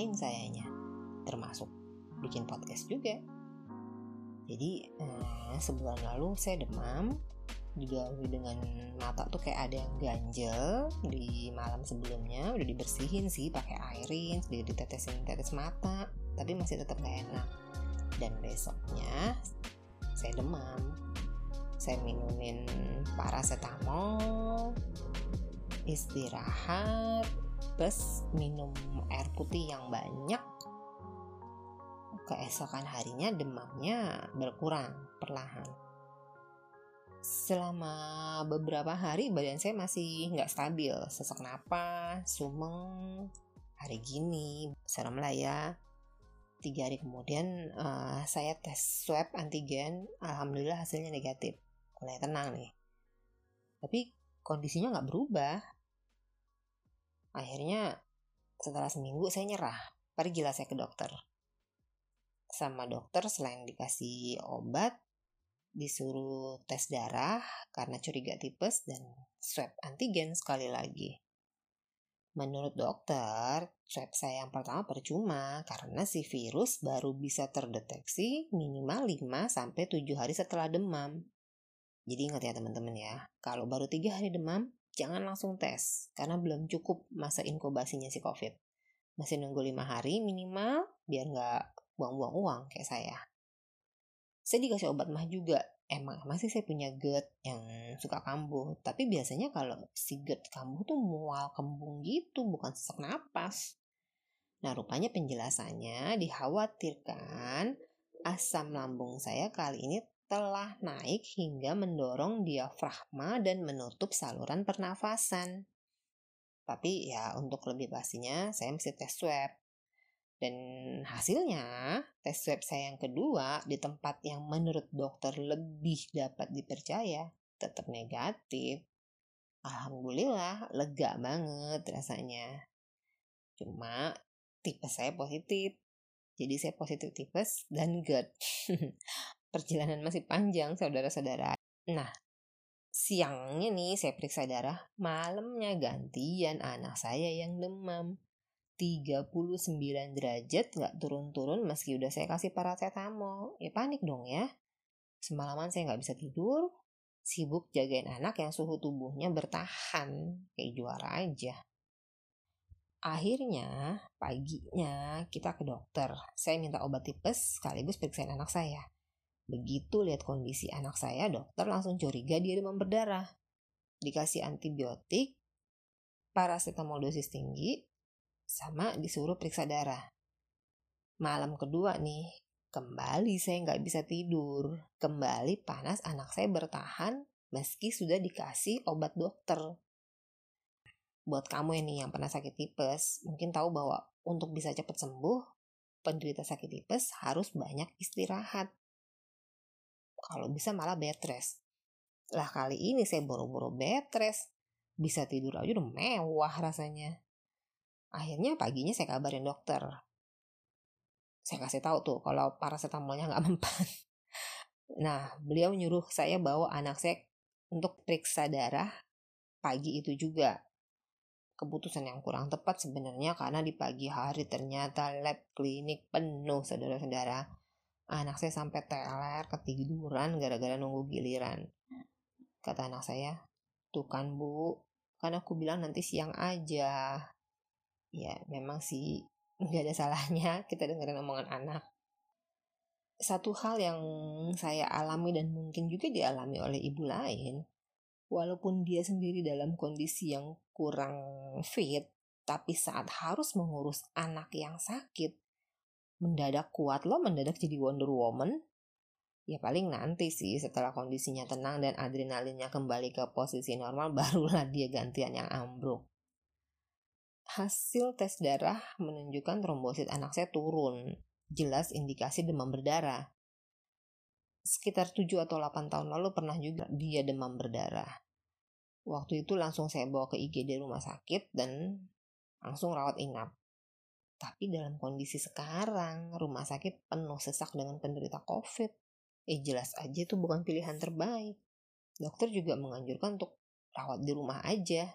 ngapa-ngapain sayanya. Termasuk bikin podcast juga. Jadi eh, sebulan lalu saya demam, digawe dengan mata tuh kayak ada yang ganjel di malam sebelumnya udah dibersihin sih pakai airin sedikit ditetesin tetes mata tapi masih tetap gak enak dan besoknya saya demam saya minumin paracetamol istirahat plus minum air putih yang banyak keesokan harinya demamnya berkurang perlahan. Selama beberapa hari badan saya masih nggak stabil sesak napas sumeng hari gini serem lah ya. Tiga hari kemudian uh, saya tes swab antigen alhamdulillah hasilnya negatif. Mulai tenang nih. Tapi kondisinya nggak berubah akhirnya setelah seminggu saya nyerah pergilah saya ke dokter sama dokter selain dikasih obat disuruh tes darah karena curiga tipes dan swab antigen sekali lagi. Menurut dokter, swab saya yang pertama percuma karena si virus baru bisa terdeteksi minimal 5 sampai 7 hari setelah demam. Jadi ingat ya teman-teman ya, kalau baru 3 hari demam, jangan langsung tes karena belum cukup masa inkubasinya si COVID. Masih nunggu 5 hari minimal biar nggak buang-buang uang kayak saya. Saya dikasih obat mah juga. Emang masih saya punya GERD yang suka kambuh. Tapi biasanya kalau si GERD kambuh tuh mual kembung gitu bukan sesak napas. Nah rupanya penjelasannya dikhawatirkan asam lambung saya kali ini telah naik hingga mendorong diafragma dan menutup saluran pernafasan. Tapi ya untuk lebih pastinya saya mesti tes swab. Dan hasilnya, tes swab saya yang kedua di tempat yang menurut dokter lebih dapat dipercaya tetap negatif. Alhamdulillah, lega banget rasanya. Cuma tipe saya positif. Jadi saya positif tipes dan GERD. Perjalanan masih panjang, saudara-saudara. Nah, siangnya nih saya periksa darah, malamnya gantian anak saya yang demam. 39 derajat nggak turun-turun meski udah saya kasih paracetamol. Ya panik dong ya. Semalaman saya nggak bisa tidur, sibuk jagain anak yang suhu tubuhnya bertahan kayak juara aja. Akhirnya paginya kita ke dokter. Saya minta obat tipes sekaligus periksain anak saya. Begitu lihat kondisi anak saya, dokter langsung curiga dia demam berdarah. Dikasih antibiotik, paracetamol dosis tinggi, sama disuruh periksa darah. Malam kedua nih, kembali saya nggak bisa tidur. Kembali panas anak saya bertahan meski sudah dikasih obat dokter. Buat kamu ini yang pernah sakit tipes, mungkin tahu bahwa untuk bisa cepat sembuh, penderita sakit tipes harus banyak istirahat. Kalau bisa malah bed rest. Lah kali ini saya boro-boro bed rest. Bisa tidur aja udah mewah rasanya. Akhirnya paginya saya kabarin dokter. Saya kasih tahu tuh kalau paracetamolnya nggak mempan. Nah, beliau nyuruh saya bawa anak saya untuk periksa darah pagi itu juga. Keputusan yang kurang tepat sebenarnya karena di pagi hari ternyata lab klinik penuh saudara-saudara. Anak saya sampai teler ketiduran gara-gara nunggu giliran. Kata anak saya, tuh kan bu, kan aku bilang nanti siang aja ya memang sih nggak ada salahnya kita dengerin omongan anak satu hal yang saya alami dan mungkin juga dialami oleh ibu lain walaupun dia sendiri dalam kondisi yang kurang fit tapi saat harus mengurus anak yang sakit mendadak kuat loh mendadak jadi Wonder Woman ya paling nanti sih setelah kondisinya tenang dan adrenalinnya kembali ke posisi normal barulah dia gantian yang ambruk Hasil tes darah menunjukkan trombosit anak saya turun. Jelas indikasi demam berdarah. Sekitar 7 atau 8 tahun lalu pernah juga dia demam berdarah. Waktu itu langsung saya bawa ke IGD rumah sakit dan langsung rawat inap. Tapi dalam kondisi sekarang, rumah sakit penuh sesak dengan penderita COVID. Eh jelas aja itu bukan pilihan terbaik. Dokter juga menganjurkan untuk rawat di rumah aja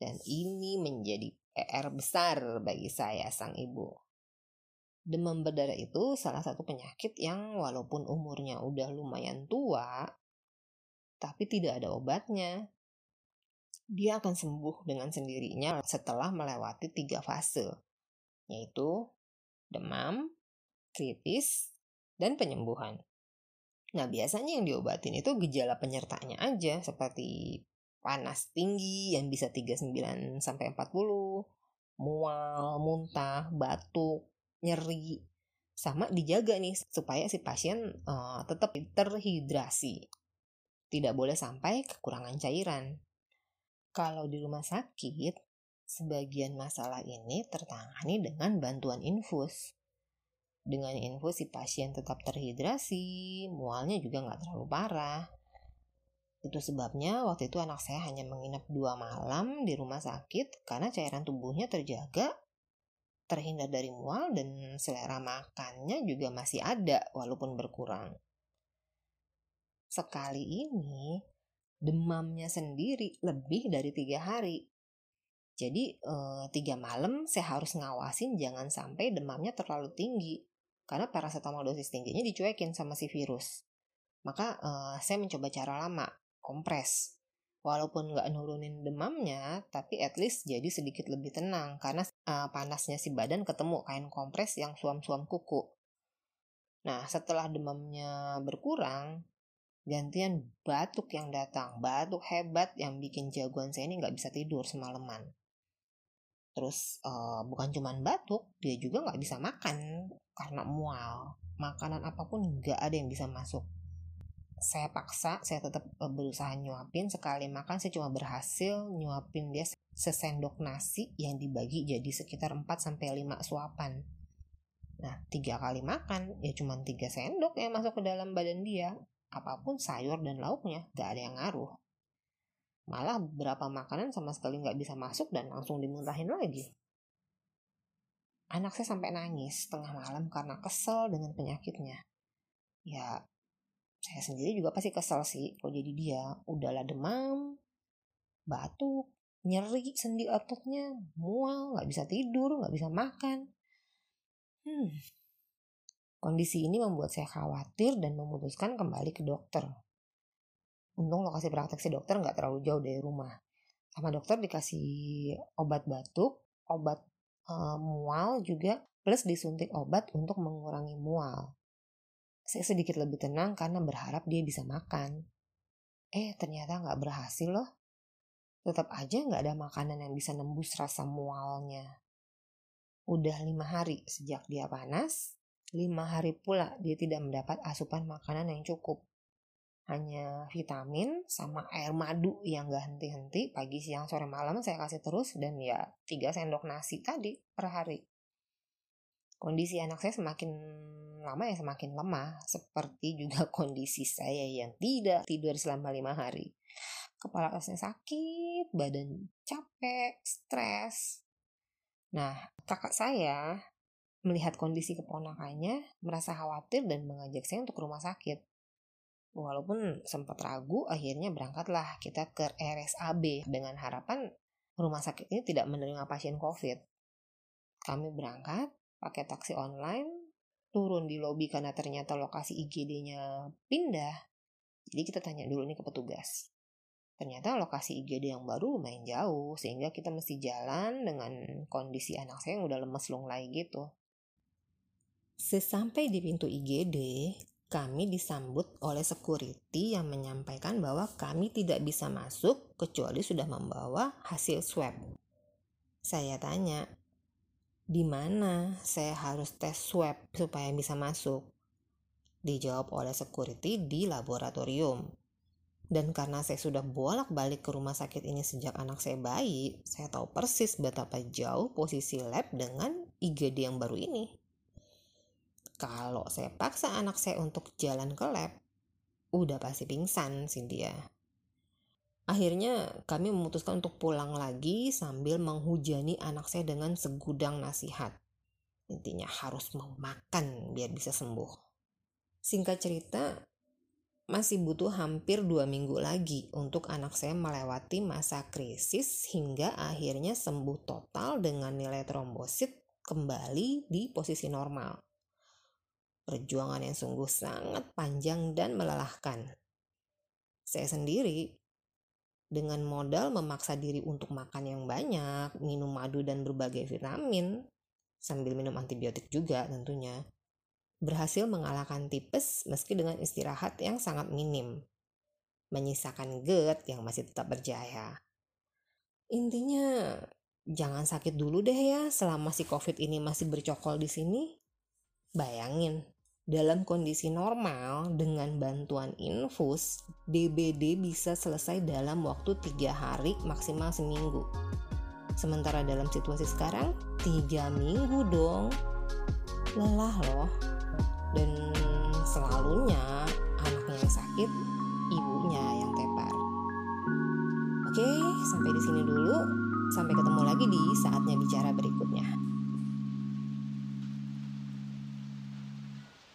Dan ini menjadi PR besar bagi saya sang ibu. Demam berdarah itu salah satu penyakit yang walaupun umurnya udah lumayan tua, tapi tidak ada obatnya. Dia akan sembuh dengan sendirinya setelah melewati tiga fase, yaitu demam, kritis, dan penyembuhan. Nah, biasanya yang diobatin itu gejala penyertanya aja seperti panas tinggi yang bisa 39 sampai 40, mual, muntah, batuk, nyeri. Sama dijaga nih supaya si pasien uh, tetap terhidrasi. Tidak boleh sampai kekurangan cairan. Kalau di rumah sakit, sebagian masalah ini tertangani dengan bantuan infus. Dengan infus si pasien tetap terhidrasi, mualnya juga nggak terlalu parah. Itu sebabnya waktu itu anak saya hanya menginap dua malam di rumah sakit karena cairan tubuhnya terjaga, terhindar dari mual dan selera makannya juga masih ada walaupun berkurang. Sekali ini demamnya sendiri lebih dari tiga hari. Jadi eh, tiga malam saya harus ngawasin jangan sampai demamnya terlalu tinggi karena paracetamol dosis tingginya dicuekin sama si virus. Maka uh, saya mencoba cara lama, kompres. Walaupun nggak nurunin demamnya, tapi at least jadi sedikit lebih tenang karena uh, panasnya si badan ketemu kain kompres yang suam-suam kuku. Nah, setelah demamnya berkurang, gantian batuk yang datang. Batuk hebat yang bikin jagoan saya ini nggak bisa tidur semalaman. Terus uh, bukan cuman batuk, dia juga nggak bisa makan karena mual. Makanan apa pun nggak ada yang bisa masuk. Saya paksa, saya tetap eh, berusaha nyuapin. Sekali makan saya cuma berhasil nyuapin dia sesendok nasi yang dibagi jadi sekitar 4 sampai 5 suapan. Nah, tiga kali makan ya cuma tiga sendok yang masuk ke dalam badan dia. Apa pun sayur dan lauknya, gak ada yang ngaruh. Malah beberapa makanan sama sekali nggak bisa masuk dan langsung dimuntahin lagi. Anak saya sampai nangis tengah malam karena kesel dengan penyakitnya. Ya, saya sendiri juga pasti kesel sih kalau jadi dia. Udahlah demam, batuk, nyeri sendi ototnya, mual, nggak bisa tidur, nggak bisa makan. Hmm. Kondisi ini membuat saya khawatir dan memutuskan kembali ke dokter. Untung lokasi praktek si dokter nggak terlalu jauh dari rumah. Sama dokter dikasih obat batuk, obat uh, mual juga, plus disuntik obat untuk mengurangi mual. Saya sedikit lebih tenang karena berharap dia bisa makan. Eh, ternyata nggak berhasil loh. Tetap aja nggak ada makanan yang bisa nembus rasa mualnya. Udah lima hari sejak dia panas, lima hari pula dia tidak mendapat asupan makanan yang cukup hanya vitamin sama air madu yang gak henti-henti pagi siang sore malam saya kasih terus dan ya tiga sendok nasi tadi per hari. Kondisi anak saya semakin lama ya semakin lemah seperti juga kondisi saya yang tidak tidur selama lima hari. Kepala rasanya sakit badan capek stres. Nah kakak saya melihat kondisi keponakannya merasa khawatir dan mengajak saya untuk ke rumah sakit Walaupun sempat ragu, akhirnya berangkatlah kita ke RSAB dengan harapan rumah sakit ini tidak menerima pasien COVID. Kami berangkat pakai taksi online, turun di lobi karena ternyata lokasi IGD-nya pindah. Jadi kita tanya dulu nih ke petugas. Ternyata lokasi IGD yang baru lumayan jauh, sehingga kita mesti jalan dengan kondisi anak saya yang udah lemes lunglai gitu. Sesampai di pintu IGD, kami disambut oleh security yang menyampaikan bahwa kami tidak bisa masuk kecuali sudah membawa hasil swab. Saya tanya, di mana saya harus tes swab supaya bisa masuk? Dijawab oleh security di laboratorium. Dan karena saya sudah bolak-balik ke rumah sakit ini sejak anak saya bayi, saya tahu persis betapa jauh posisi lab dengan IGD yang baru ini. Kalau saya paksa anak saya untuk jalan ke lab, udah pasti pingsan dia. Akhirnya kami memutuskan untuk pulang lagi sambil menghujani anak saya dengan segudang nasihat. Intinya harus mau makan biar bisa sembuh. Singkat cerita, masih butuh hampir dua minggu lagi untuk anak saya melewati masa krisis hingga akhirnya sembuh total dengan nilai trombosit kembali di posisi normal. Perjuangan yang sungguh sangat panjang dan melelahkan. Saya sendiri dengan modal memaksa diri untuk makan yang banyak, minum madu dan berbagai vitamin, sambil minum antibiotik juga tentunya berhasil mengalahkan tipes meski dengan istirahat yang sangat minim, menyisakan GERD yang masih tetap berjaya. Intinya, jangan sakit dulu deh ya selama si COVID ini masih bercokol di sini. Bayangin, dalam kondisi normal dengan bantuan infus, DBD bisa selesai dalam waktu tiga hari maksimal seminggu. Sementara dalam situasi sekarang, tiga minggu dong. Lelah loh dan selalunya anaknya yang sakit, ibunya yang tepar. Oke, sampai di sini dulu. Sampai ketemu lagi di saatnya bicara berikutnya.